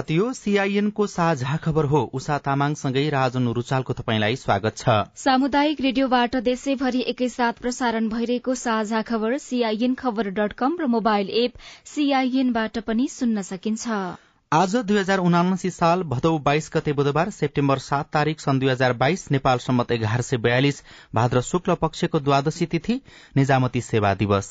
शुभ प्रभात यो सीआईएनको साझा खबर हो। उषा तामाङसँगै राजन रुचालको तपाईँलाई स्वागत छ। सामुदायिक रेडियोबाट देशैभरि एकैसाथ प्रसारण भइरहेको साझा खबर सीआईएन खबर डट कम र मोबाइल एप सीआईएनबाट पनि सुन्न सकिन्छ। आज दुई हजार उनासी साल भदौ बाइस गते बुधबार सेप्टेम्बर सात तारीक सन् दुई हजार बाइस नेपाल सम्मत एघार सय बयालिस भाद्र शुक्ल पक्षको द्वादशी तिथि निजामती सेवा दिवस।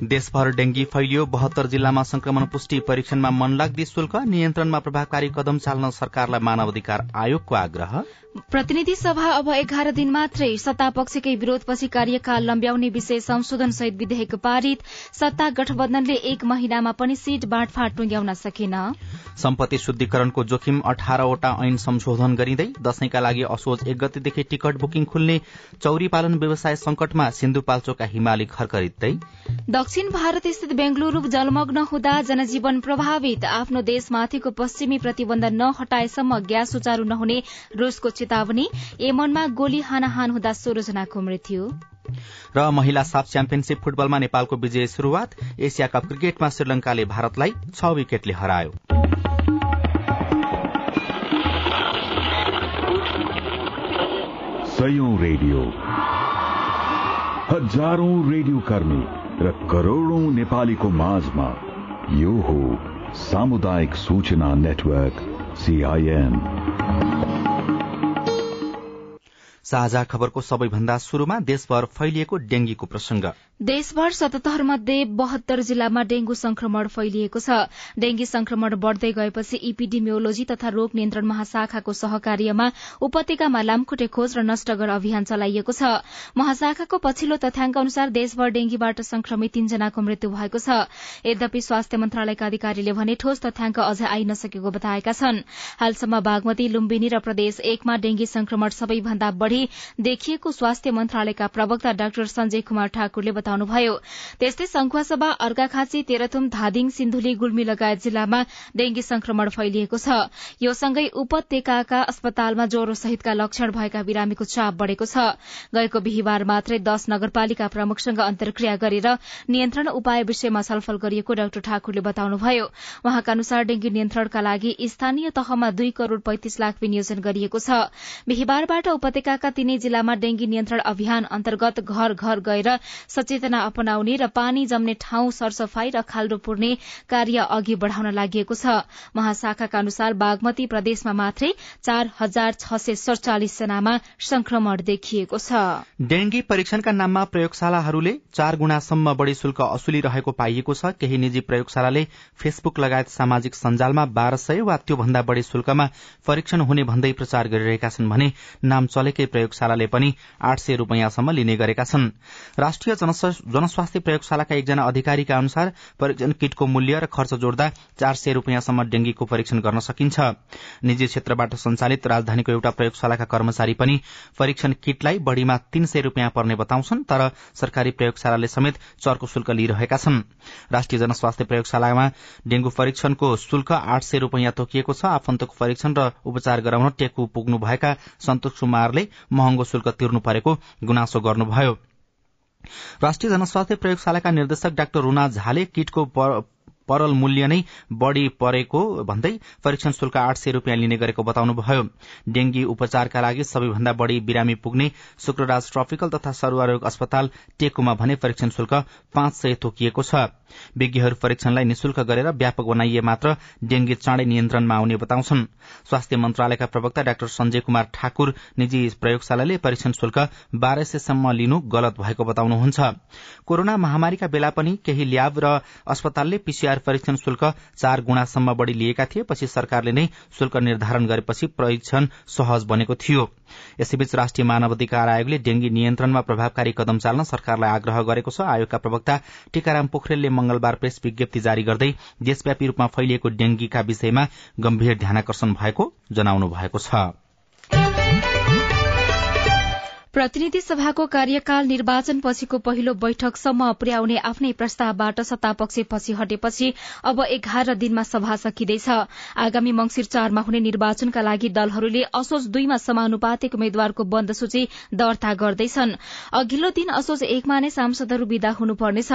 देशभर डेंगी फैलियो बहत्तर जिल्लामा संक्रमण पुष्टि परीक्षणमा मनलाग्दी शुल्क नियन्त्रणमा प्रभावकारी कदम चाल्न सरकारलाई मानव अधिकार आयोगको आग्रह। प्रतिनिधि सभा अब एघार दिन मात्रै सत्तापक्षकै विरोधपछि कार्यकाल लम्ब्याउने विषय संशोधन सहित विधेयक पारित सत्ता गठबन्धनले एक महिनामा पनि सीट बाँडफाँड टुंग्याउन सकेन। सम्पत्ति शुद्धिकरणको जोखिम अठारवटा ऐन संशोधन गरिँदै दशैंका लागि असोज एक गतेदेखि टिकट बुकिङ खुल्ने चौरी पालन व्यवसाय संकटमा सिन्धुपाल्चोकका हिमाली खरखरिँदै दक्षिण भारत स्थित बेंगलुरू जलमग्न हुँदा जनजीवन प्रभावित। आफ्नो देशमाथिको पश्चिमी प्रतिबन्ध नहटाएसम्म ग्यास सुचारू नहुने रूसको चेतावनी। एमनमा गोली हानाहान हुँदा सोह्र जनाको मृत्यु। र महिला साफ च्याम्पियनशीप फुटबलमा नेपालको विजय शुरूआत एसिया कप क्रिकेटमा श्रीलंकाले भारतलाई छ विकेटले हरायो। रेडियो। हजारौं रेडियो कर्मी। र करोड़ौं नेपालीको माझमा यो हो सामुदायिक सूचना नेटवर्क सीआईएन साझा खबरको सबैभन्दा शुरूमा देशभर फैलिएको डेंगीको प्रसंग देशभर सतहत्तर मध्ये बहत्तर जिल्लामा डेंगू संक्रमण फैलिएको छ। डेंगी संक्रमण बढ़दै गएपछि इपिडिमियोलोजी तथा रोग नियन्त्रण महाशाखाको सहकार्यमा उपत्यकामा लामखुट्टे खोज र नष्ट गर अभियान चलाइएको छ। महाशाखाको पछिल्लो तथ्याङ्क अनुसार देशभर डेंगीबाट संक्रमित तीनजनाको मृत्यु भएको छ। यद्यपि स्वास्थ्य मन्त्रालयका अधिकारीले भने ठोस तथ्याङ्क अझै आइ नसकेको बताएका छन्। हालसम्म बागमती लुम्बिनी र प्रदेश एकमा डेंगी संक्रमण सबैभन्दा बढ़ी देखिएको स्वास्थ्य मन्त्रालयका प्रवक्ता डाक्टर संजय कुमार ठाकुरले बताउनुभयो। त्यस्तै संखुवासभा अर्घाखाँची तेह्रथुम धादिङ सिन्धुली गुल्मी लगायत जिल्लामा डेंगी संक्रमण फैलिएको छ। यो सँगै उपत्यकाका अस्पतालमा ज्वरो सहितका लक्षण भएका बिरामीको चाप बढ़ेको छ। गएको बिहिबार मात्रै दश नगरपालिका प्रमुखसँग अन्तर्क्रिया गरेर नियन्त्रण उपाय विषयमा छलफल गरिएको डाक्टर ठाकुरले बताउनुभयो। उहाँका अनुसार डेंगी नियन्त्रणका लागि स्थानीय तहमा दुई करोड़ पैंतिस लाख विनियोजन गरिएको छ। बिहिबारबाट उपत्यकाका जिल्लाका तीनै जिल्लामा डेंगी नियन्त्रण अभियान अन्तर्गत घर घर गएर सचेतना अपनाउने र पानी जम्ने ठाउँ सरसफाई र खाल्डो पुर्ने कार्य अघि बढ़ाउन लागि छ। महाशाखाका अनुसार बागमती प्रदेशमा मात्रै चार हजार छ सय सड़चालिस जनामा संक्रमण देखिएको छ। डेंगी परीक्षणका नाममा प्रयोगशालाहरूले चार गुणासम्म बढ़ी शुल्क असुलिरहेको पाइएको छ। केही निजी प्रयोगशालाले फेसबुक लगायत सामाजिक सञ्जालमा बाह्र सय वा त्योभन्दा बढ़ी शुल्कमा परीक्षण हुने भन्दै प्रचार गरिरहेका छन् भने नाम चलेकै प्रयोगशालाले पनि आठ सय रूपियाँसम्म लिने गरेका छन्। राष्ट्रिय जनस्वास्थ्य प्रयोगशालाका एकजना अधिकारीका अनुसार परीक्षण किटको मूल्य र खर्च जोड्दा चार सय रूपियाँसम्म डेंगीको परीक्षण गर्न सकिन्छ। निजी क्षेत्रबाट संचालित राजधानीको एउटा प्रयोगशालाका कर्मचारी पनि परीक्षण किटलाई बढ़ीमा तीन सय रूपियाँ पर्ने बताउँछन् तर सरकारी प्रयोगशालाले समेत चर्को शुल्क लिइरहेका छन्। राष्ट्रिय जनस्वास्थ्य प्रयोगशालामा डेंगू परीक्षणको शुल्क आठ सय रूपियाँ तोकिएको छ। आफन्तको परीक्षण र उपचार गराउन टेकु पुग्नुभएका सन्तोष कुमारले महँगो शुल्क तिर्नु परेको गुनासो गर्नुभयो। राष्ट्रिय जनस्वास्थ्य प्रयोगशालाका निर्देशक डाक्टर रूना झाले किटको परल मूल्य नै बढ़ी परेको भन्दै परीक्षण शुल्क आठ सय रूपियाँ लिने गरेको बताउनुभयो। डेंगी उपचारका लागि सबैभन्दा बढ़ी बिरामी पुग्ने शुक्रराज ट्रपिकल तथा सरूवा अस्पताल टेकुमा भने परीक्षण शुल्क पाँच सय तोकिएको छ। विज्ञहरू परीक्षणलाई निशुल्क गरेर व्यापक बनाइए मात्र डेंगी चाँडै नियन्त्रणमा आउने बताउँछन्। स्वास्थ्य मन्त्रालयका प्रवक्ता डाक्टर संजय कुमार ठाकुर निजी प्रयोगशालाले परीक्षण शुल्क बाह्र सयसम्म लिनु गलत भएको बताउनुहुन्छ। कोरोना महामारीका बेला पनि केही ल्याब र अस्पतालले पीसीआर परीक्षण शुल्क चार गुणासम्म बढ़ी लिएका थिए। पछि सरकारले नै शुल्क निर्धारण गरेपछि परीक्षण सहज बनेको थियो। यसैबीच राष्ट्रिय मानव अधिकार आयोगले डेंगी नियन्त्रणमा प्रभावकारी कदम चाल्न सरकारलाई आग्रह गरेको छ। आयोगका प्रवक्ता टीकाराम पोखरेलले मंगलबार प्रेस विज्ञप्ति जारी गर्दै देशव्यापी रूपमा फैलिएको डेंगीका विषयमा गम्भीर ध्यानकर्षण भएको जनाउनु भएको छ। प्रतिनिधि सभाको कार्यकाल निर्वाचन पछिको पहिलो बैठकसम्म पुर्याउने आफ्नै प्रस्तावबाट सत्तापक्ष पछि हटेपछि अब एघार दिनमा सभा सकिँदैछ। आगामी मंगिर चारमा हुने निर्वाचनका लागि दलहरूले असोज दुईमा समानुपातिक उम्मेद्वारको बन्द सूची दर्ता गर्दैछन्। अघिल्लो दिन असोज एकमा नै सांसदहरू विदा हुनुपर्नेछ।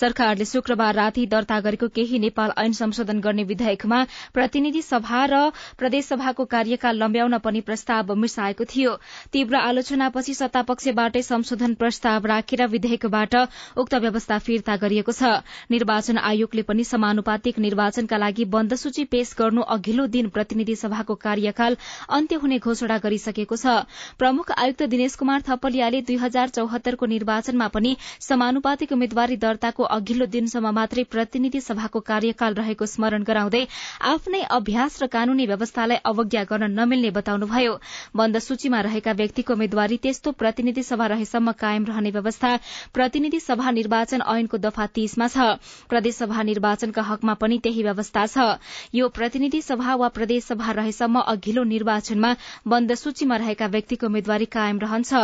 सरकारले शुक्रबार राति दर्ता गरेको केही नेपाल ऐन संशोधन गर्ने विधेयकमा प्रतिनिधि सभा र प्रदेशसभाको कार्यकाल लम्ब्याउन पनि प्रस्ताव मिसाएको थियो। तीव्र आलोचनापछि सत्तापक्षबाटै संशोधन प्रस्ताव राखेर विधेयकबाट उक्त व्यवस्था फिर्ता गरिएको छ। निर्वाचन आयोगले पनि समानुपातिक निर्वाचनका लागि बन्द सूची पेश गर्नु अघिल्लो दिन प्रतिनिधि सभाको कार्यकाल अन्त्य हुने घोषणा गरिसकेको छ। प्रमुख आयुक्त दिनेश कुमार थपलियाले दुई हजार चौहत्तरको निर्वाचनमा पनि समानुपातिक उम्मेद्वारी दर्ताको अघिल्लो दिनसम्म मात्रै प्रतिनिधि सभाको कार्यकाल रहेको स्मरण गराउँदै आफ्नै अभ्यास र कानूनी व्यवस्थालाई अवज्ञा गर्न नमिल्ने बताउनुभयो। बन्द सूचीमा रहेका व्यक्तिको उम्मेद्वारी त्यस्तो प्रतिनिधि सभा रहेसम्म कायम रहने व्यवस्था प्रतिनिधि सभा निर्वाचन ऐनको दफा तीसमा छ। प्रदेशसभा निर्वाचनका हकमा पनि त्यही व्यवस्था छ। यो प्रतिनिधि सभा वा प्रदेश सभा रहेसम्म अघिल्लो निर्वाचनमा बन्द सूचीमा रहेका व्यक्तिको उम्मेद्वारी कायम रहन्छ।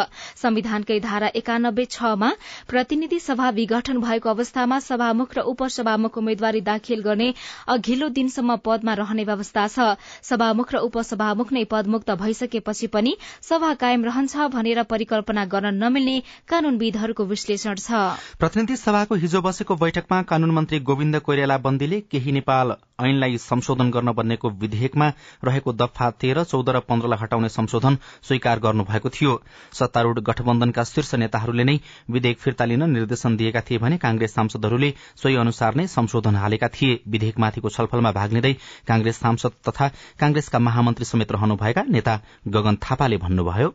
संविधानकै धारा एकानब्बे छमा प्रतिनिधि सभा विघटन भएको अवस्थामा सभामुख र उपसभामुख उम्मेद्वारी दाखिल गर्ने अघिल्लो दिनसम्म पदमा रहने व्यवस्था छ। सभामुख र उपसभामुख नै पदमुक्त भइसकेपछि पनि सभा कायम रहन्छ भनेर परिकल्पना गर्न नमिल्ने कानूनविदहरूको विश्लेषण छ। प्रतिनिधि सभाको हिजो बसेको बैठकमा कानून मन्त्री गोविन्द कोइराला बन्दीले केही नेपाल ऐनलाई संशोधन गर्न बन्नेको विधेयकमा रहेको दफा तेह्र चौध र पन्ध्रलाई हटाउने संशोधन स्वीकार गर्नुभएको थियो। सत्तारूढ़ गठबन्धनका शीर्ष नेताहरूले नै विधेयक फिर्ता लिन निर्देशन दिएका थिए भने कांग्रेस सांसदहरूले सोही अनुसार नै संशोधन हालेका थिए। विधेयकमाथिको छलफलमा भाग लिँदै कांग्रेस सांसद तथा कांग्रेसका महामन्त्री समेत रहनुभएका नेता गगन थापाले भन्नुभयो।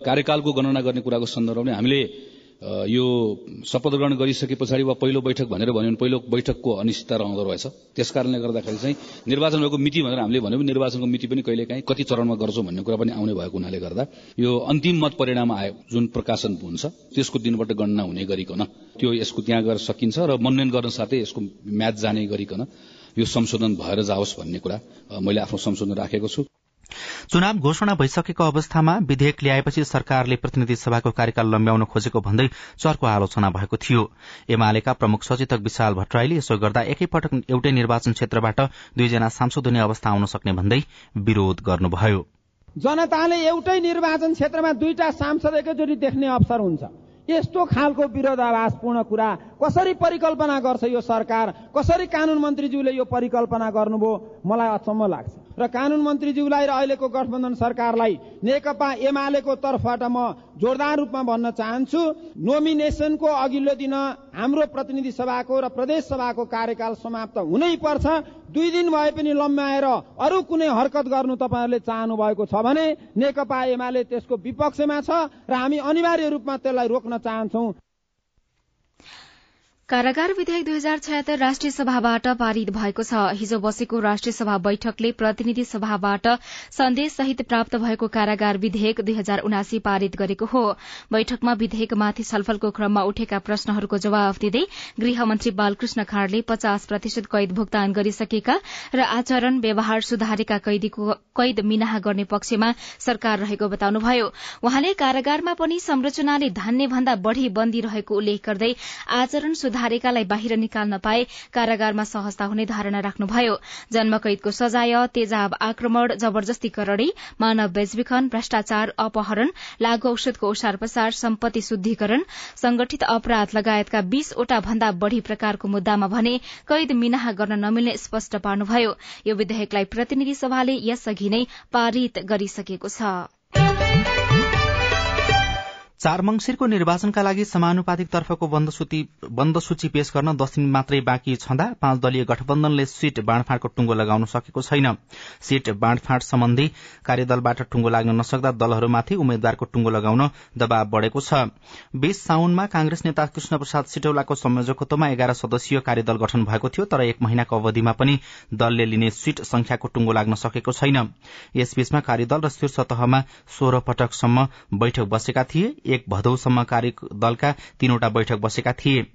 कार्यकालको गणना गर्ने कुराको सन्दर्भमा हामीले यो शपथ ग्रहण गरिसके पछाडि वा पहिलो बैठक भनेर भन्यो भने पहिलो बैठकको अनिश्चितता रहँदो रहेछ। त्यस कारणले गर्दाखेरि चाहिँ निर्वाचन भएको मिति भनेर हामीले भन्यो भने निर्वाचनको मिति पनि कहिलेकाहीँ कति चरणमा गर्छौँ भन्ने कुरा पनि आउने भएको हुनाले गर्दा यो अन्तिम मत परिणाम आयो जुन प्रकाशन हुन्छ त्यसको दिनबाट गणना हुने गरिकन त्यो यसको त्यहाँ गएर सकिन्छ र मनोनयन गर्न साथै यसको म्याच जाने गरिकन यो संशोधन भएर जाओस् भन्ने कुरा मैले आफ्नो संशोधन राखेको छु। चुनाव घोषणा भइसकेको अवस्थामा विधेयक ल्याएपछि सरकारले प्रतिनिधि सभाको कार्यकाल लम्ब्याउन खोजेको भन्दै चर्को आलोचना भएको थियो। एमालेका प्रमुख सचेतक विशाल भट्टराईले यसो गर्दा एकैपटक एउटै निर्वाचन क्षेत्रबाट दुईजना सांसद हुने अवस्था आउन सक्ने भन्दै विरोध गर्नुभयो। जनताले एउटै निर्वाचन क्षेत्रमा दुईटा सांसद एकैचोटि देख्ने अवसर हुन्छ। यस्तो खालको विरोधाभासपूर्ण कुरा कसरी परिकल्पना गर्छ यो सरकार? कसरी कानून मन्त्रीज्यूले यो परिकल्पना गर्नुभयो? मलाई अचम्म लाग्छ। र कानून मन्त्रीज्यूलाई र अहिलेको गठबन्धन सरकारलाई नेकपा एमालेको तर्फबाट म जोरदार रूपमा भन्न चाहन्छु। नोमिनेसनको अघिल्लो दिन हाम्रो प्रतिनिधि सभाको र प्रदेश सभाको कार्यकाल समाप्त हुनै पर्छ। दुई दिन भए पनि लम्ब्याएर अरू कुनै हरकत गर्नु तपाईँहरूले चाहनु भएको छ भने नेकपा एमाले त्यसको विपक्षमा छ र हामी अनिवार्य रूपमा त्यसलाई रोक्न चाहन्छौ। कारागार विधेयक दुई हजार छयत्तर राष्ट्रिय सभाबाट पारित भएको छ। हिजो बसेको राष्ट्रिय सभा बैठकले प्रतिनिधि सभाबाट सन्देश सहित प्राप्त भएको कारागार विधेयक दुई हजार उनासी पारित गरेको हो। बैठकमा विधेयकमाथि छलफलको क्रममा उठेका प्रश्नहरूको जवाब दिँदै गृहमन्त्री बालकृष्ण खाँडले पचास प्रतिशत कैद भुक्तान गरिसकेका र आचरण व्यवहार सुधारेका कैदीको कैद मिनाहा गर्ने पक्षमा सरकार रहेको बताउनुभयो। वहाँले कारागारमा पनि संरचनाले धान्ने भन्दा बढ़ी बन्दी रहेको उल्लेख गर्दै आचरण सुधारेकालाई बाहिर निकाल्न पाए कारागारमा सहजता हुने धारणा राख्नुभयो। जन्मकैदको सजाय तेजाब आक्रमण जबरजस्ती करणी मानव बेचबिखन भ्रष्टाचार अपहरण लागू औषधको ओसार पसार सम्पत्ति शुद्धिकरण संगठित अपराध लगायतका बीसवटा भन्दा बढ़ी प्रकारको मुद्दामा भने कैद मिनाहा गर्न नमिल्ने स्पष्ट पार्नुभयो। यो विधेयकलाई प्रतिनिधि सभाले यसअघि नै पारित गरिसकेको छ। चार मंगिरको निर्वाचनका लागि समानुपातिक तर्फको बन्द सूची पेश गर्न दश दिन मात्रै बाँकी छँदा पाँच दलीय गठबन्धनले सीट बाँडफाँडको टुंगो लगाउन सकेको छैन। सीट बाँडफाँड सम्बन्धी कार्यदलबाट टुंगो लाग्न नसक्दा दलहरूमाथि उम्मेद्वारको टुंगो लगाउन दबाव बढ़ेको छ। बीस साउनमा कांग्रेस नेता कृष्ण प्रसाद सिटौलाको संयोजकत्वमा एघार सदस्यीय कार्यदल गठन भएको थियो तर एक महिनाको अवधिमा पनि दलले लिने सीट संख्याको टुंगो लाग्न सकेको छैन। यसबीचमा कार्यदल र शीर्ष तहमा सोह्र पटकसम्म बैठक बसेका थिए। एक भदौसम्म कार्यदलका तीनवटा बैठक बसेका थिए।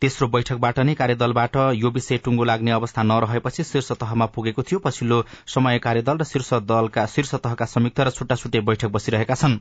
तेस्रो बैठकबाट नै कार्यदलबाट यो विषय टुङ्गो लाग्ने अवस्था नरहेपछि शीर्ष तहमा पुगेको थियो। पछिल्लो समय कार्यदल र शीर्ष दलका शीर्ष तहका संयुक्त र छुट्टा छुट्टै बैठक बसिरहेका छन्।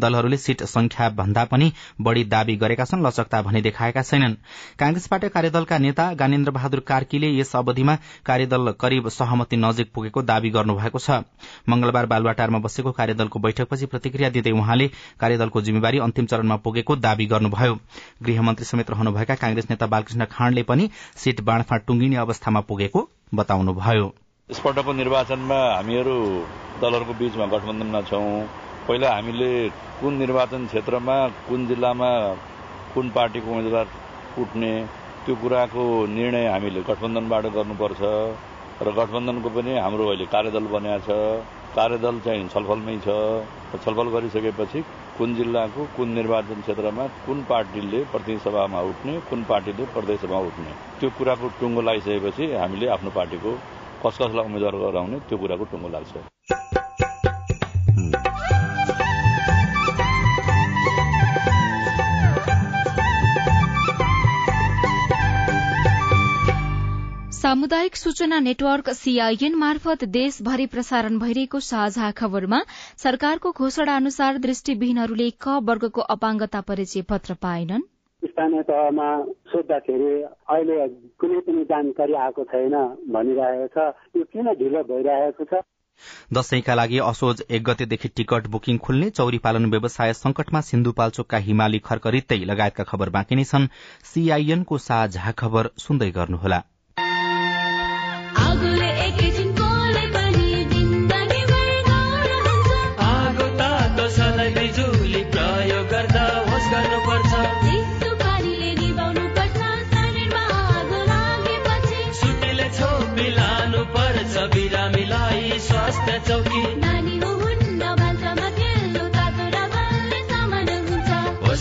दलहरूले सीट संख्या भन्दा पनि बढ़ी दावी गरेका छन् लचकता भने देखाएका छैनन्। कांग्रेस पार्टी कार्यदलका नेता ज्ञानेन्द्र बहादुर कार्कीले यस अवधिमा कार्यदल करिब सहमति नजिक पुगेको दावी गर्नुभएको छ। मंगलबार बालुवाटारमा बसेको कार्यदलको बैठकपछि प्रतिक्रिया दिँदै उहाँले कार्यदलको जिम्मेवारी अन्तिम चरणमा पुगेको दावी गर्नुभयो। गृहमन्त्री समेत रहनुभएका कांग्रेस बालकृष्ण खाँडले पनि सीट बाँडफाँड टुंगिने अवस्थामा पुगेको बताउनुभयो। यसपल्टको निर्वाचनमा हामीहरू दलहरूको बीचमा गठबन्धनमा छौं। पहिला हामीले कुन निर्वाचन क्षेत्रमा कुन जिल्लामा कुन पार्टीको उम्मेद्वार उठ्ने त्यो कुराको निर्णय हामीले गठबन्धनबाट गर्नुपर्छ र गठबन्धनको पनि हाम्रो अहिले कार्यदल बनाएको छ। कार्यदल चाहिँ छलफलमै छ। छलफल गरिसकेपछि कुन जिल्लाको कुन निर्वाचन क्षेत्रमा कुन पार्टीले प्रतिनिधि सभामा उठ्ने कुन पार्टीले प्रदेश सभामा उठ्ने? त्यो कुराको टुङ्गो लगाइसकेपछि हामीले आफ्नो पार्टीको कस कसलाई उम्मेद्वार गराउने त्यो कुराको टुङ्गो लाग्छ। सामुदायिक सूचना नेटवर्क सीआईएन मार्फत देशभरि प्रसारण भइरहेको साझा खबरमा सरकारको घोषणा अनुसार दृष्टिविहीनहरूले क वर्गको अपाङ्गता परिचय पत्र पाएनन्। स्थानीय तहमा सोद्धाखेरि अहिले कुनै पनि जानकारी आएको छैन भनिरहेको छ। यो किन ढिलो भइरहेको छ? दशैंका लागि असोज एक गतेदेखि टिकट बुकिङ खुल्ने चौरी पालन व्यवसाय संकटमा सिन्धुपाल्चोकका हिमाली खर्क रित्तै लगायतका खबर बाँकी नै छन्। सीआईएनको साझा खबर सुन्दै गर्नुहोला।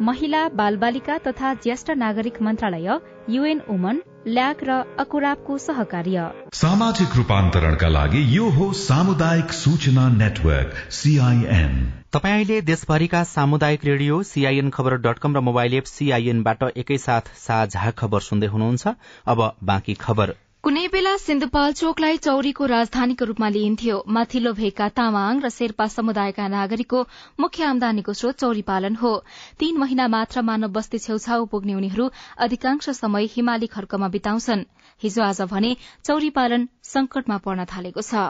महिला बालबालिका तथा ज्येष्ठ नागरिक मन्त्रालय युएन वुमन ल्याक र अकुराबको सहकार्य। सामाजिक रूपान्तरणका लागि यो हो सामुदायिक सूचना नेटवर्क सीआईएन तपाईँ अहिले देशभरिका सामुदायिक radio CIN Khabar dot com र मोबाइल एप सीआईएनबाट एकैसाथ साझा खबर सुन्दै हुनुहुन्छ। अब बाँकी खबर। कुनै बेला सिन्धुपाल्चोकलाई चौरीको राजधानीको रूपमा लिइन्थ्यो। माथिल्लो भेगका तामाङ र शेर्पा समुदायका नागरिकको मुख्य आमदानीको स्रोत चौरी पालन हो। तीन महिना मात्र मानव बस्ती छेउछाउ पुग्ने उनीहरू अधिकांश समय हिमाली खर्कमा बिताउँछन्। हिजो आज भने चौरी पालन संकटमा पर्न थालेको छ।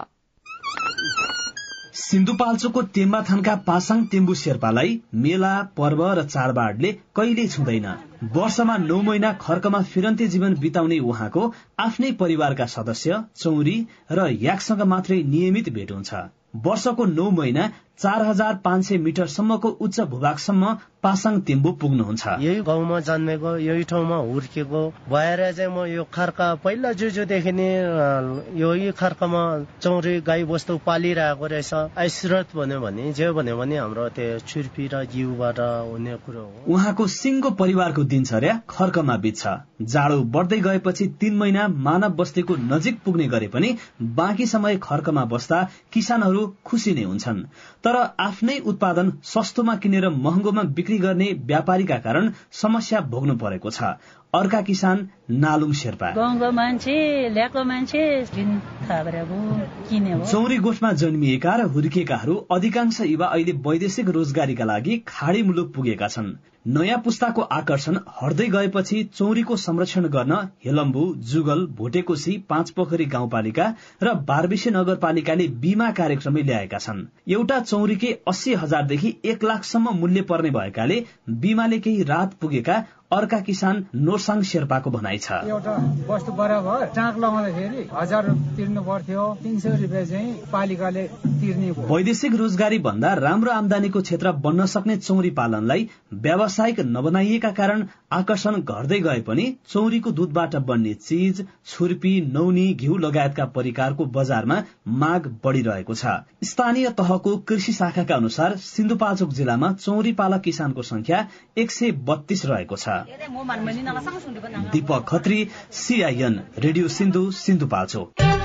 सिन्धुपाल्चोकको तेम्बाथानका पासाङ तेम्बु शेर्पालाई मेला पर्व र चाडबाडले कहिल्यै छुँदैन। वर्षमा नौ महिना खर्कमा फिरन्ते जीवन बिताउने उहाँको आफ्नै परिवारका सदस्य चौरी र याकसँग मात्रै नियमित भेट हुन्छ। वर्षको नौ महिना चार हजार पाँच सय मिटरसम्मको उच्च भूभागसम्म पासाङ तिम्बु पुग्नुहुन्छ। यही गाउँमा जन्मेको यही ठाउँमा हुर्केको भएर चाहिँ म यो खर्क पहिला जुजोदेखि नै यही खर्कमा चौरी गाई बस्तु पालिरहेको रहेछ। स्रोत भन्यो भने जे भन्यो भने हाम्रो त्यो छुर्पी र जिउबाट हुने कुरो हो। उहाँको सिङ्गो परिवारको दिनचर्या खर्कमा बित्छ। जाडो बढ्दै गएपछि तीन महिना मानव बस्तीको नजिक पुग्ने गरे पनि बाँकी समय खर्कमा बस्दा किसानहरू खुसी नै हुन्छन्। तर आफ्नै उत्पादन सस्तोमा किनेर महँगोमा बिक्री गर्ने व्यापारीका कारण समस्या भोग्नु परेको छ। अर्का किसान नालुङ शेर्पा। गाउँको मान्छे ल्याएको मान्छे चौरी गोठमा जन्मिएका र हुर्किएकाहरू अधिकांश युवा अहिले वैदेशिक रोजगारीका लागि खाडी मुलुक पुगेका छन्। नयाँ पुस्ताको आकर्षण हट्दै गएपछि चौरीको संरक्षण गर्न हेलम्बु जुगल भोटेकोशी पाँच पोखरी गाउँपालिका र बारबिसे नगरपालिकाले बीमा कार्यक्रमै ल्याएका छन्। एउटा चौरीकै अस्सी हजारदेखि एक लाखसम्म मूल्य पर्ने भएकाले बीमाले केही रात पुगेका अर्का किसान नोरसाङ शेर्पाको भनाइ छ। एउटा वस्तु बराबर चाक लगाउँदाखेरि हजार तिर्नु पर्थ्यो तिन सय रुपियाँ चाहिँ पालिकाले तिर्ने वैदेशिक रोजगारी भन्दा राम्रो आमदानीको क्षेत्र बन्न सक्ने चौरी पालनलाई व्यावसायिक नबनाइएका कारण आकर्षण घट्दै गए पनि चौरीको दूधबाट बन्ने चिज छुर्पी नौनी घिउ लगायतका परिकारको बजारमा माग बढ़िरहेको छ। स्थानीय तहको कृषि शाखाका अनुसार सिन्धुपाल्चोक जिल्लामा चौरी पालक किसानको संख्या एक सय बत्तीस रहेको छ। Deepak Khatri CIN radio Sindhu Sindhupalchok.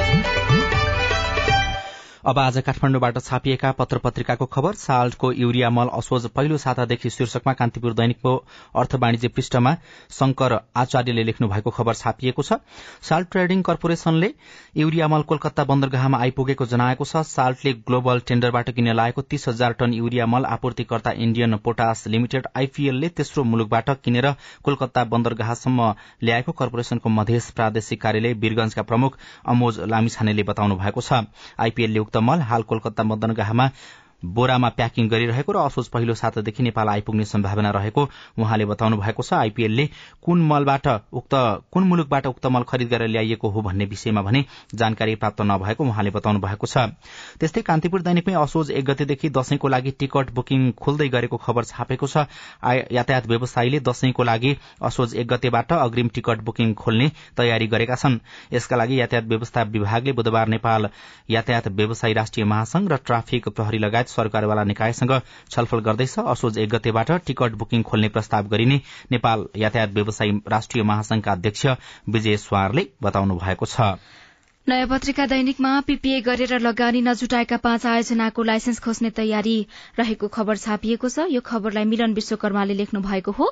अब आज काठमाडौँबाट छापिएका पत्र पत्रिकाको खबर साल्टको युरिया मल असोज पहिलो सातादेखि शीर्षकमा कान्तिपुर दैनिकको अर्थ वाणिज्य पृष्ठमा शंकर आचार्यले लेख्नु भएको खबर छापिएको छ। साल्ट ट्रेडिङ कर्पोरेशनले युरिया मल कोलकाता बन्दरगाहमा आइपुगेको जनाएको छ। साल्टले ग्लोबल टेण्डरबाट किन्न लागेको तीस हजार टन युरिया मल आपूर्तिकर्ता इण्डियन पोटास लिमिटेड आइपीएलले तेस्रो मुलुकबाट किनेर कोलकाता बन्दरगाहसम्म ल्याएको कर्पोरेशनको मधेस प्रादेशिक कार्यालय वीरगंजका प्रमुख अमोज लामिछानेले बताउनु भएको छ। आइपीएलले उक्त मल हाल कोलकाता बन्दरगाहमा बोरामा प्याकिङ गरिरहेको र असोज पहिलो सातादेखि नेपाल आइपुग्ने सम्भावना रहेको उहाँले बताउनु भएको छ। आइपीएलले कुन मलबाट उक्त कुन मुलुकबाट उक्त मल खरिद गरेर ल्याइएको हो भन्ने विषयमा भने जानकारी प्राप्त नभएको उहाँले बताउनु भएको छ। त्यस्तै कान्तिपुर दैनिकमै असोज एक गतेदेखि दशैंको लागि टिकट बुकिङ खुल्दै गरेको खबर छापेको छ। यातायात व्यवसायीले दशैंको लागि असोज एक गतेबाट अग्रिम टिकट बुकिङ खोल्ने तयारी गरेका छन्। यसका लागि यातायात व्यवस्था विभागले बुधबार नेपाल यातायात व्यवसायी राष्ट्रिय महासंघ र ट्राफिक प्रहरी लगायत सरकारवाला निकायसँग छलफल गर्दैछ। असोज एक गतेबाट टिकट बुकिङ खोल्ने प्रस्ताव गरिने नेपाल यातायात व्यवसायी राष्ट्रिय महासंघका अध्यक्ष विजय स्वारले बताउनु भएको छ। नयाँ पत्रिका दैनिकमा पीपीए गरेर लगानी नजुटाएका पाँच आयोजनाको लाइसेन्स खोज्ने तयारी रहेको खबर छापिएको छ। यो खबरलाई मिलन विश्वकर्माले लेख्नु भएको हो।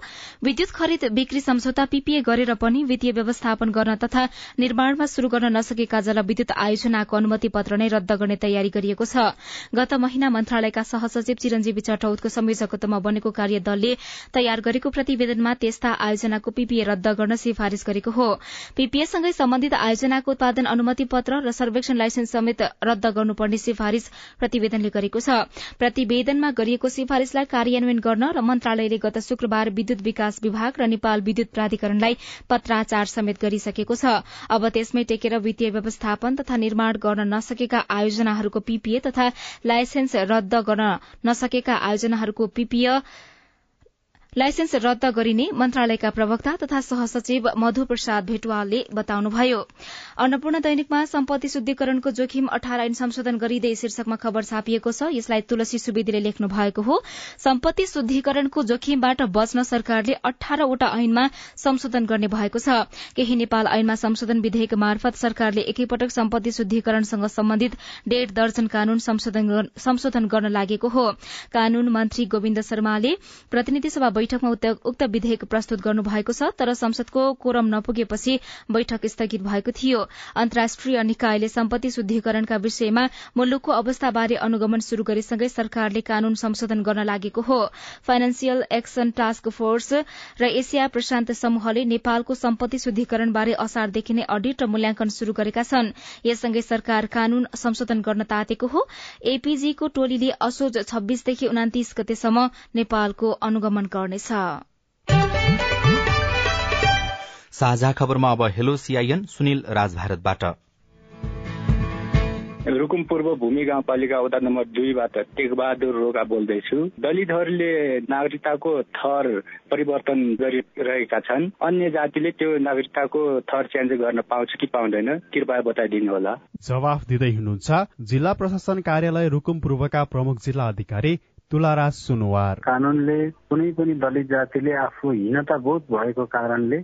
विद्युत खरिद बिक्री सम्झौता पीपीए गरेर पनि वित्तीय व्यवस्थापन गर्न तथा निर्माणमा शुरू गर्न नसकेका जलविद्युत आयोजनाको अनुमति पत्र नै रद्द गर्ने तयारी गरिएको छ। गत महिना मन्त्रालयका सहसचिव चिरञ्जीवी चटौतको संयोजकत्वमा बनेको कार्यदलले तयार गरेको प्रतिवेदनमा त्यस्ता आयोजनाको पीपीए रद्द गर्न सिफारिश गरेको हो। पीपीएसँगै सम्बन्धित आयोजनाको उत्पादन अनुमति पत्र र सर्वेक्षण लाइसेन्स समेत रद्द गर्नुपर्ने सिफारिश प्रतिवेदनले गरेको छ। प्रतिवेदनमा गरिएको सिफारिशलाई कार्यान्वयन गर्न र मन्त्रालयले गत शुक्रबार विद्युत विकास विभाग र नेपाल विद्युत प्राधिकरणलाई पत्राचार समेत गरिसकेको छ। अब त्यसमै टेकेर वित्तीय व्यवस्थापन तथा निर्माण गर्न नसकेका आयोजनाहरूको पीपीए तथा लाइसेन्स रद्द गर्न नसकेका आयोजनाहरूको पीपीए लाइसेन्स रद्द गरिने मन्त्रालयका प्रवक्ता तथा सहसचिव मधु प्रसाद भेटवालले बताउनुभयो। अन्नपूर्ण दैनिकमा सम्पत्ति शुद्धिकरणको जोखिम अठार ऐन संशोधन गरिँदै शीर्षकमा खबर छापिएको छ। यसलाई तुलसी सुवेदीले लेख्नु भएको हो। सम्पत्ति शुद्धिकरणको जोखिमबाट बच्न सरकारले अठारवटा ऐनमा संशोधन गर्ने भएको छ। केही नेपाल ऐनमा संशोधन विधेयक मार्फत सरकारले एकैपटक सम्पत्ति शुद्धिकरणसँग सम्बन्धित डेढ़ दर्जन कानून संशोधन गर्न लागेको हो। कानून मन्त्री गोविन्द शर्माले प्रतिनिधि सभा बैठकमा उक्त विधेयक प्रस्तुत गर्नुभएको छ तर संसदको कोरम नपुगेपछि बैठक स्थगित भएको थियो। अन्तर्राष्ट्रिय निकायले सम्पत्ति शुद्धिकरणका विषयमा मुलुकको अवस्थाबारे अनुगमन शुरू गरेसँगै सरकारले कानून संशोधन गर्न लागेको हो। फाइनेन्सियल एक्सन टास्क फोर्स र एसिया प्रशान्त समूहले नेपालको सम्पत्ति शुद्धिकरणबारे असारदेखि नै अडिट र मूल्याङ्कन शुरू गरेका छन्। यससँगै सरकार कानून संशोधन गर्न तातेको हो। एपीजीको टोलीले असोज छब्बीसदेखि उनातिस गतेसम्म नेपालको अनुगमन गर्नेछ। साझा खबरमा अब हेलो सीआईएन सुनिल राजभारतबाट। रुकुम पूर्व भूमि गाउँपालिका वडा नम्बर दुईबाट टेकबहादुर रोगा बोल्दैछु। दलितहरूले नागरिकताको थर परिवर्तन गरिरहेका छन्। अन्य जातिले त्यो नागरिकताको थर चेन्ज गर्न पाउँछ कि पाउँदैन कृपया बताइदिनु होला। जवाफ दिँदै हुनुहुन्छ जिल्ला प्रशासन कार्यालय रुकुम पूर्वका प्रमुख जिल्ला अधिकारी तुलाराज सुनवार। कानूनले कुनै पनि दलित जातिले आफू हीनता बोध भएको कारणले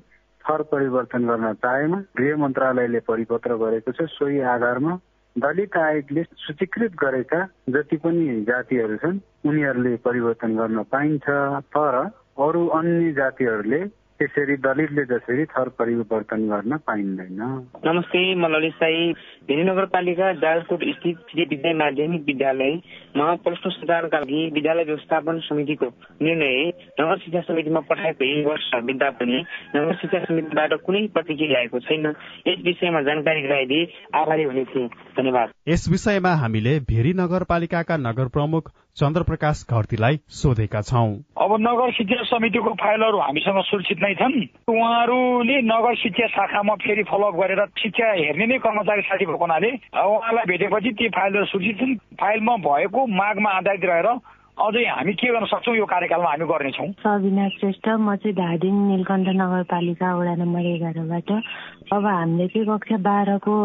थर परिवर्तन गर्न चाहेमा गृह मन्त्रालयले परिपत्र गरेको छ सोही आधारमा दलित आयोगले सूचीकृत गरेका जति पनि जातिहरू छन् उनीहरूले परिवर्तन गर्न पाइन्छ। तर अरू अन्य जातिहरूले त्यसरी दलितले जसरी थर परिवर्तन गर्न पाइँदैन। नमस्ते म ललित साई। भेरी नगरपालिका जालकोट स्थित श्री विद्या माध्यमिक विद्यालयमा प्रश्न सुधारका लागि विद्यालय व्यवस्थापन समितिको निर्णय नगर शिक्षा समितिमा पठाएको एक वर्ष बित्दा पनि नगर शिक्षा समितिबाट कुनै प्रतिक्रिया आएको छैन। यस विषयमा जानकारी गराइदिए आभारी हुने थिए धन्यवाद। यस विषयमा हामीले भेरी नगरपालिकाका नगर प्रमुख चन्द्रप्रकाश घरतीलाई सोधेका छौं। अब नगर शिक्षा समितिको फाइलहरू हामीसँग सुरक्षित नै छन्। उहाँहरूले नगर शिक्षा शाखामा फेरि फलोअप गरेर शिक्षा हेर्ने नै कर्मचारी साथी भएको हुनाले उहाँलाई भेटेपछि ती फाइलहरू सुरक्षित छन्। फाइलमा भएको मागमा आधारित रहेर अझै हामी के गर्न सक्छौँ यो कार्यकालमा हामी गर्नेछौँ। सबिना श्रेष्ठ म चाहिँ धादिङ नीलकण्ठ नगरपालिका वडा नम्बर एघारबाट। अब हामीले चाहिँ कक्षा बाह्रको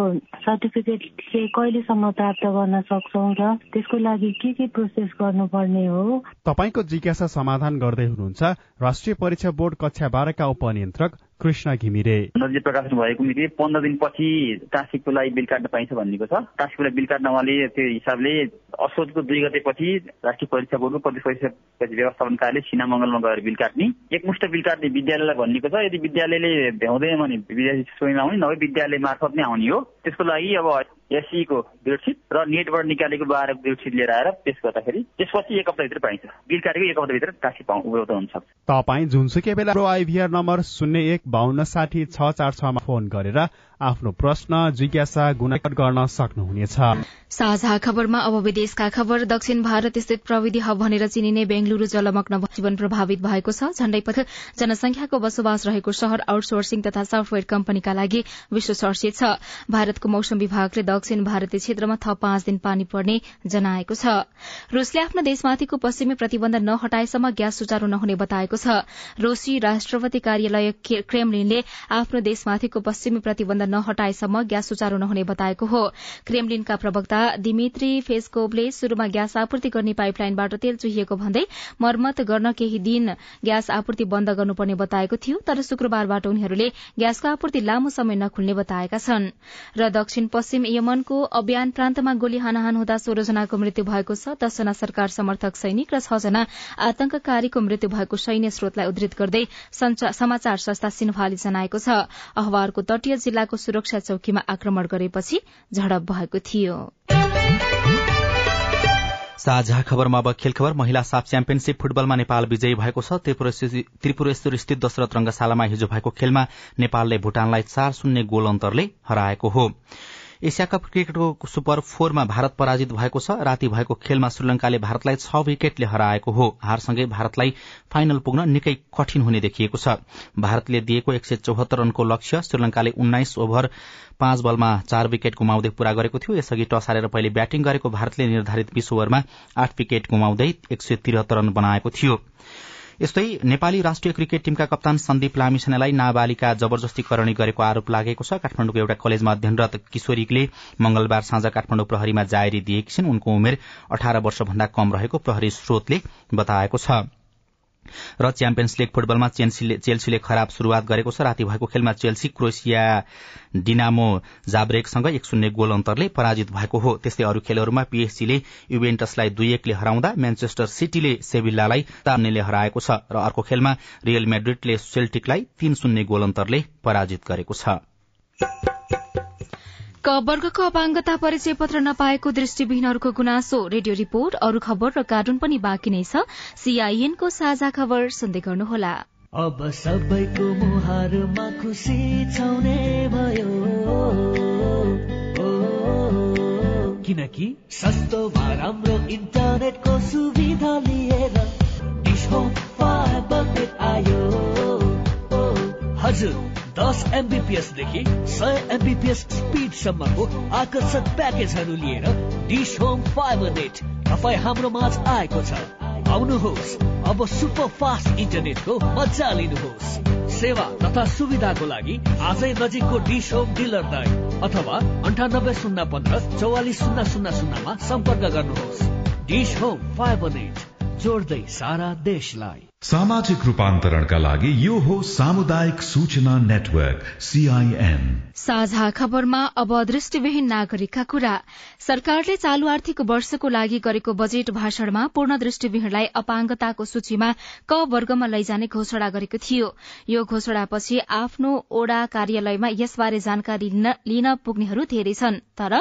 सर्टिफिकेट चाहिँ कहिलेसम्म प्राप्त गर्न सक्छौँ र त्यसको लागि के के प्रोसेस गर्नुपर्ने हो? तपाईँको जिज्ञासा समाधान गर्दै हुनुहुन्छ। राष्ट्रिय परीक्षा बोर्ड कक्षा बाह्रका उपनियन्त्रक कृष्ण घिमिरे। नजिक प्रकाशन भएको मिति पन्ध्र दिनपछि टास्किकको लागि बिल काट्न पाइन्छ भनिएको छ। टास्किकको लागि बिल काट्न उहाँले त्यो हिसाबले असोजको दुई गतेपछि राष्ट्रिय परीक्षा बोर्डको प्रदेश परीक्षा व्यवस्थापन कार्यालय सिना मङ्गलमा गएर बिल काट्ने। एकमुष्ट बिल काट्ने विद्यालयलाई भनिएको छ। यदि विद्यालयले भ्याउँदैन भने विद्यार्थी स्वयं आउने नभए विद्यालय मार्फत नै आउने हो। त्यसको लागि अब एससीको डेटसिट र नेटबाट निकालेको बाह्रको डेटसिट लिएर आएर पेश गर्दाखेरि त्यसपछि एक हप्ताभित्र पाइन्छ। बिल काटेको एक हप्ताभित्र राशि उपलब्ध हुन सक्छ तपाईँ जुनसुकै बेला आइभीआर नम्बर शून्य एक बाहन्न साठी छ चार छमा फोन गरेर आफ्नो प्रश्न जिज्ञासा गुणाकर गर्न सक्नुहुनेछ। साझा खबरमा अब विदेशका खबर दक्षिण भारत स्थित प्रविधि हब भनेर चिनिने बेंगलुरू जलमग्न जीवन प्रभावित भएको छ। झण्डै पथ जनसंख्याको बसोबास रहेको शहर आउटसोर्सिङ तथा सफ्टवेयर कम्पनीका लागि विश्व चर्चित छ। भारतको मौसम विभागले दक्षिण भारतीय क्षेत्रमा थप पाँच दिन पानी पर्ने जनाएको छ। रूसले आफ्नो देशमाथिको पश्चिमी प्रतिबन्ध नहटाएसम्म ग्यास सुचारू नहुने बताएको छ। रूसी राष्ट्रपति कार्यालय क्रेमलिनले आफ्नो देशमाथिको पश्चिमी प्रतिबन्ध नहटाएसम्म ग्यास सुचारू नहुने बताएको हो। क्रेमलिनका प्रवक्ता दिमित्री फेस्कोभले शुरूमा ग्यास आपूर्ति गर्ने पाइपलाइनबाट तेल चुहिएको भन्दै मर्मत गर्न केही दिन ग्यास आपूर्ति बन्द गर्नुपर्ने बताएको थियो तर शुक्रबारबाट उनीहरूले ग्यासको आपूर्ति लामो समय नखुल्ने बताएका छन्। र दक्षिण पश्चिम यमनको अभियान प्रान्तमा गोली हानाहान हुँदा सोह्रजनाको मृत्यु भएको छ। दसजना सरकार समर्थक सैनिक र छजना आतंककारीको मृत्यु भएको सैन्य स्रोतलाई उद्धृत गर्दै समाचार संस्था सिन्भाले जनाएको छ। अहवारको तटीय जिल्लाको सुरक्षा चौकीमा आक्रमण गरेपछि झडप भएको थियो। साझा खबरमा अब खेल खबर महिला साफ च्याम्पियनशीप फुटबलमा नेपाल विजयी भएको छ। त्रिपुरेश्वर स्थित दशरथ रंगशालामा हिजो भएको खेलमा नेपालले भूटानलाई चार शून्य गोल अन्तरले हराएको हो। एसिया कप क्रिकेटको सुपर फोरमा भारत पराजित भएको छ। राति भएको खेलमा श्रीलंकाले भारतलाई छ विकेटले हराएको हो। हारसँगै भारतलाई फाइनल पुग्न निकै कठिन हुने देखिएको छ। भारतले दिएको एक सय चौहत्तर रनको लक्ष्य श्रीलंकाले उन्नाइस ओभर पाँच बलमा चार विकेट गुमाउँदै पूरा गरेको थियो। यसअघि टस हारेर पहिले ब्याटिङ गरेको भारतले निर्धारित बीस ओभरमा आठ विकेट गुमाउँदै एक सय त्रिहत्तर रन बनाएको थियो। यस्तै नेपाली राष्ट्रिय क्रिकेट टीमका कप्तान सन्दीप लामिछानेलाई नाबालिका जबरजस्तीकरणी गरेको आरोप लागेको छ। काठमाडौँको एउटा कलेजमा अध्ययनरत किशोरीले मंगलबार साँझ काठमाडौँ प्रहरीमा जाहेरी दिएकी छिन्। उनको उमेर अठार वर्षभन्दा कम रहेको प्रहरी स्रोतले बताएको छ। र च्याम्पियन्स लीग फुटबलमा चेल्सीले खराब शुरूआत गरेको छ। राति भएको खेलमा चेल्सी क्रोएसिया डिनामो जाब्रेकसँग एक शून्य गोल अन्तरले पराजित भएको हो। त्यस्तै अरू खेलहरूमा पीएससीले युभेन्टसलाई दुई एकले हराउँदा म्यान्चेस्टर सिटीले सेभिल्लालाई तार्नेले हराएको छ र अर्को खेलमा रियल मेड्रिडले सेल्टिकलाई तीन शून्य गोल अन्तरले पराजित गरेको छ। वर्गको अपाङ्गता परिचय पत्र नपाएको दृष्टिविहीनहरूको गुनासो रेडियो रिपोर्ट अरू खबर र कार्टुन पनि बाँकी नै छ। सीआईएनको साझा खबर सुन्दै गर्नुहोला। अब सबैको मुहारमा खुसी छाउने भयो। किनकि सस्तो राम्रो इन्टरनेटको सुविधा लिएर आयो। हजुर। दस एमबिपिएसदेखि सय एमबिपिएस स्पिडसम्मको आकर्षक प्याकेजहरू लिएर डिस होम फाइबर नेट तपाईँ हाम्रो माझ आएको छ। आउनुहोस् अब सुपर फास्ट इन्टरनेटको मजा लिनुहोस्। सेवा तथा सुविधाको लागि आजै नजिकको डिस होम डिलर दय अथवा अन्ठानब्बे शून्य पन्ध्र चौवालिस शून्य शून्य शून्यमा सम्पर्क गर्नुहोस्। डिस होम फाइबर नेट जोड्दै सारा देशलाई। सामाजिक रूपान्तरणका लागि यो हो सामुदायिक सूचना नेटवर्क सीआईएन साझा खबरमा अब दृष्टिविहीन नागरिकका कुरा। सरकारले चालू आर्थिक वर्षको लागि गरेको बजेट भाषणमा पूर्ण दृष्टिविहीनलाई अपाङ्गताको सूचीमा क वर्गमा लैजाने घोषणा गरेको थियो। यो घोषणापछि आफ्नो ओडा कार्यालयमा यसबारे जानकारी लिन पुग्नेहरू धेरै छन्। तर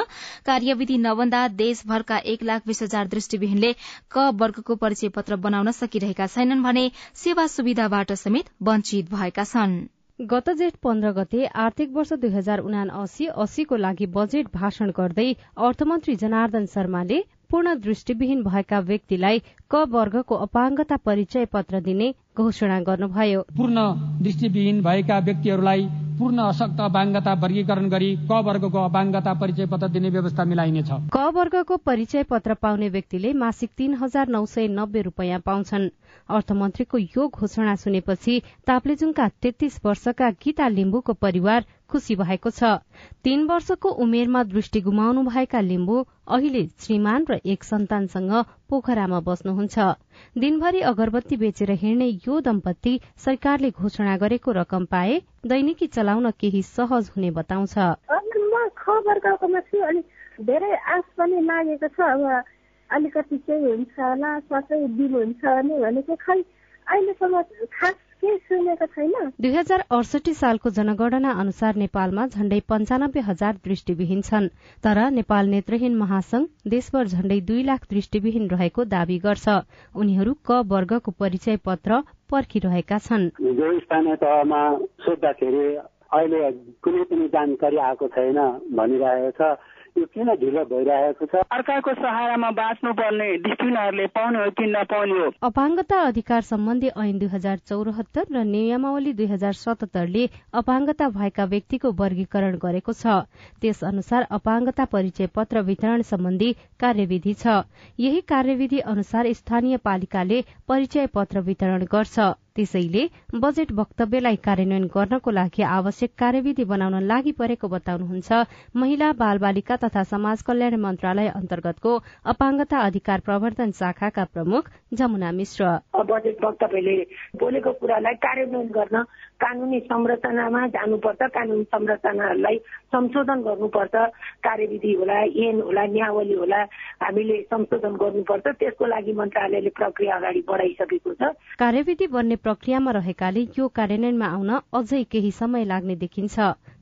कार्यविधि नबन्दा देशभरका एक लाख बीस हजार दृष्टिविहीनले क वर्गको परिचय पत्र बनाउन सकिरहेका छैनन् भने सेवा सुविधाबाट समेत वञ्चित भएका छन्। गत जेठ पन्ध्र गते आर्थिक वर्ष दुई हजार उना अस्सी अस्सीको लागि बजेट भाषण गर्दै अर्थमन्त्री जनार्दन शर्माले पूर्ण दृष्टिविहीन भएका व्यक्तिलाई क वर्गको अपाङ्गता परिचय पत्र दिने घोषणा गर्नुभयो। पूर्ण दृष्टिविहीन भएका व्यक्तिहरूलाई पूर्ण अशक्त अपाङ्गता वर्गीकरण गरी क वर्गको अपाङ्गता परिचय पत्र दिने व्यवस्था मिलाइनेछ। क वर्गको परिचय पत्र पाउने व्यक्तिले मासिक तीन हजार नौ सय नब्बे रूपियाँ पाउँछन्। अर्थमन्त्रीको यो घोषणा सुनेपछि ताप्लेजुङका तेत्तीस वर्षका गीता लिम्बुको परिवार खुशी भएको छ। तीन वर्षको उमेरमा दृष्टि गुमाउनु भएका लिम्बु अहिले श्रीमान र एक सन्तानसँग पोखरामा बस्नुहुन्छ। दिनभरि अगरबत्ती बेचेर हिँड्ने यो दम्पति सरकारले घोषणा गरेको रकम पाए दैनिकी चलाउन केही सहज हुने बताउँछ। धेरै आश पनि लागेको छ। अब अलिकति केही हुन्छ होला सबै दिनुहुन्छ भने भनेको खै अहिलेसम्म खास दुई हजार अडसठी सालको जनगणना अनुसार नेपालमा झण्डै पञ्चानब्बे हजार दृष्टिविहीन छन् तर नेपाल नेत्रहीन महासंघ देशभर झण्डै दुई लाख दृष्टिविहीन रहेको दावी गर्छ। उनीहरू क वर्गको परिचय पत्र पर्खिरहेका छन्। जो स्थानीय तहमा सोद्धाखेरि अहिले कुनै पनि जानकारी आएको छैन भनिरहेको छ। यो किन ढिलो भइरहेको छ? अर्काको सहारामा बाँच्नु पर्ने दृष्टिहीनहरूले पाउने हो कि नपाउने हो? अपाङ्गता अधिकार सम्बन्धी ऐन दुई हजार चौरात्तर र नियमावली दुई हजार सतहत्तरले अपाङ्गता भएका व्यक्तिको वर्गीकरण गरेको छ। त्यस अनुसार अपाङ्गता परिचय पत्र वितरण सम्बन्धी कार्यविधि छ। यही कार्यविधि अनुसार स्थानीय पालिकाले परिचय पत्र वितरण गर्छ। त्यसैले बजेट वक्तव्यलाई कार्यान्वयन गर्नको लागि आवश्यक कार्यविधि बनाउन लागि परेको बताउनुहुन्छ। महिला बाल बालिका तथा समाज कल्याण मन्त्रालय अन्तर्गतको अपाङ्गता अधिकार प्रवर्धन शाखाका प्रमुख जमुना मिश्र। बजेट वक्तव्यले बोलेको कुरालाई कार्यान्वयन गर्न कानूनी संरचनामा जानुपर्छ कानूनी संरचनाहरूलाई संशोधन गर्नुपर्छ कार्यविधि होला ऐन होला नियावली होला हामीले संशोधन गर्नुपर्छ। त्यसको लागि मन्त्रालयले प्रक्रिया अगाडि बढाइसकेको छ। कार्यविधि बन्ने प्रक्रियामा रहेकाले यो कार्यान्वयनमा आउन अझै केही समय लाग्ने देखिन्छ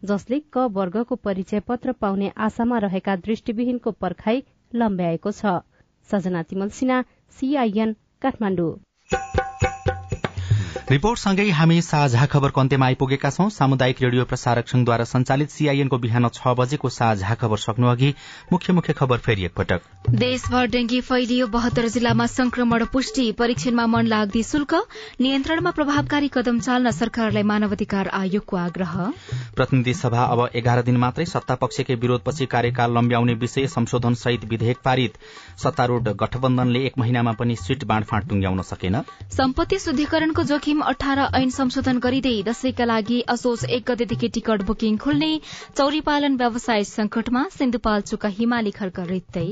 जसले क वर्गको परिचय पत्र पाउने आशामा रहेका दृष्टिविहीनको पर्खाई लम्ब्याएको छ। सजना तिमल सिन्हा सीआईएन काठमाडौँ। रिपोर्टसँगै हामी साझा खबरको अन्त्यमा आइपुगेका छौं। सामुदायिक रेडियो प्रसारक संघद्वारा संचालित सीआईएनको बिहान छ बजेको साझा खबर सक्नु अघि मुख्य मुख्य खबर फेरि एकपटक। देशभर डेंगी फैलियो। बहत्तर जिल्लामा संक्रमण पुष्टि। परीक्षणमा मन लाग्दी शुल्क। नियन्त्रणमा प्रभावकारी कदम चाल्न सरकारलाई मानवाधिकार आयोगको आग्रह। प्रतिनिधि सभा अब एघार दिन मात्रै सत्तापक्षकै विरोधपछि कार्यकाल लम्ब्याउने विषय संशोधन सहित विधेयक पारित। सत्तारूढ़ गठबन्धनले एक महिनामा पनि सीट बाँडफाँड टुंग्याउन सकेन। सम्पत्ति शुद्धिकरणको जोखिम अठार ऐन संशोधन गरिँदै दशैंका लागि असोज एक गतेदेखि टिकट बुकिङ खुल्ने चौरीपालन व्यवसाय संकटमा सिन्धुपाल्चोकका हिमाली खर्क रित्दै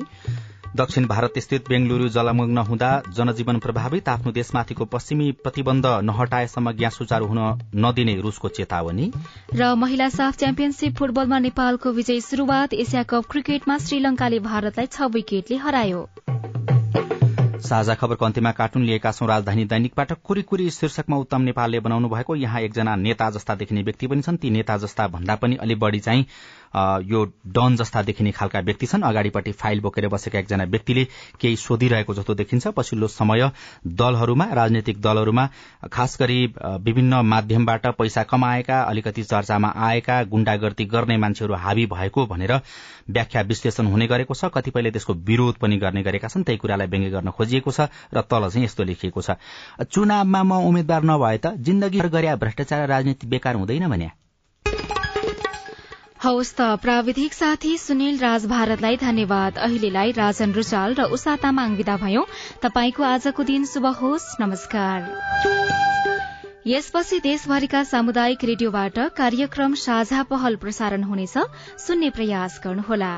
दक्षिण भारत स्थित बेंगलुरू जलमग्न हुँदा जनजीवन प्रभावित आफ्नो देशमाथिको पश्चिमी प्रतिबन्ध नहटाएसम्म ग्यास सुचारू हुन नदिने रूसको चेतावनी। र महिला साफ च्याम्पियनशीप फुटबलमा नेपालको विजय शुरूआत एसिया कप क्रिकेटमा श्रीलंकाले भारतलाई छ विकेटले हरायो। साझा खबरको अन्त्यमा कार्टुन लिएका छौं राजधानी दैनिकबाट कुरी कुरी शीर्षकमा उत्तम नेपालले बनाउनु भएको यहाँ एकजना नेता जस्ता देखिने व्यक्ति पनि छन्। ती नेता जस्ता भन्दा पनि अलि बढ़ी चाहिँ यो डन जस्ता देखिने खालका व्यक्ति छन्। अगाडिपट्टि फाइल बोकेर बसेका एकजना व्यक्तिले केही सोधिरहेको जस्तो देखिन्छ। पछिल्लो समय दलहरूमा राजनैतिक दलहरूमा खास गरी विभिन्न माध्यमबाट पैसा कमाएका अलिकति चर्चामा आएका गुण्डागर्दी गर्ने मान्छेहरू हावी भएको भनेर व्याख्या विश्लेषण हुने गरेको छ। कतिपयले त्यसको विरोध पनि गर्ने गरेका छन्। त्यही कुरालाई व्यङ्ग्य गर्न खोजिएको छ र तल चाहिँ यस्तो लेखिएको छ। चुनावमा म उम्मेद्वार नभए त जिन्दगी गरे भ्रष्टाचार राजनीति बेकार हुँदैन भने हवस् त प्राविधिक साथी सुनिल राज भारतलाई धन्यवाद। अहिलेलाई राजन रुचाल र उषा तामाङ विदा भयो। तपाईँको आजको दिन शुभ होस्। नमस्कार। यसपछि देशभरिका सामुदायिक रेडियोबाट कार्यक्रम साझा पहल प्रसारण हुनेछ। सुन्ने प्रयास गर्नुहोला।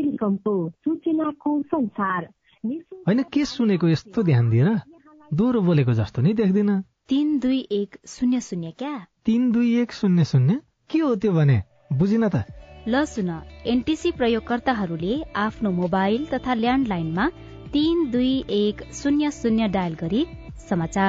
टेलिकमको सूचनाको संसार होइन के सुनेको यस्तो ध्यान दिएर दोहोरो बोलेको जस्तो नि देख्दिन। तीन दुई एक शून्य शून्य क्या? तीन दुई एक शून्य शून्य? के हो त्यो भने? बुझिन त। ल सुन एनटिसी प्रयोगकर्ताहरूले आफ्नो मोबाइल तथा ल्यान्डलाइनमा तीन दुई एक शून्य शून्य डायल गरी समाचार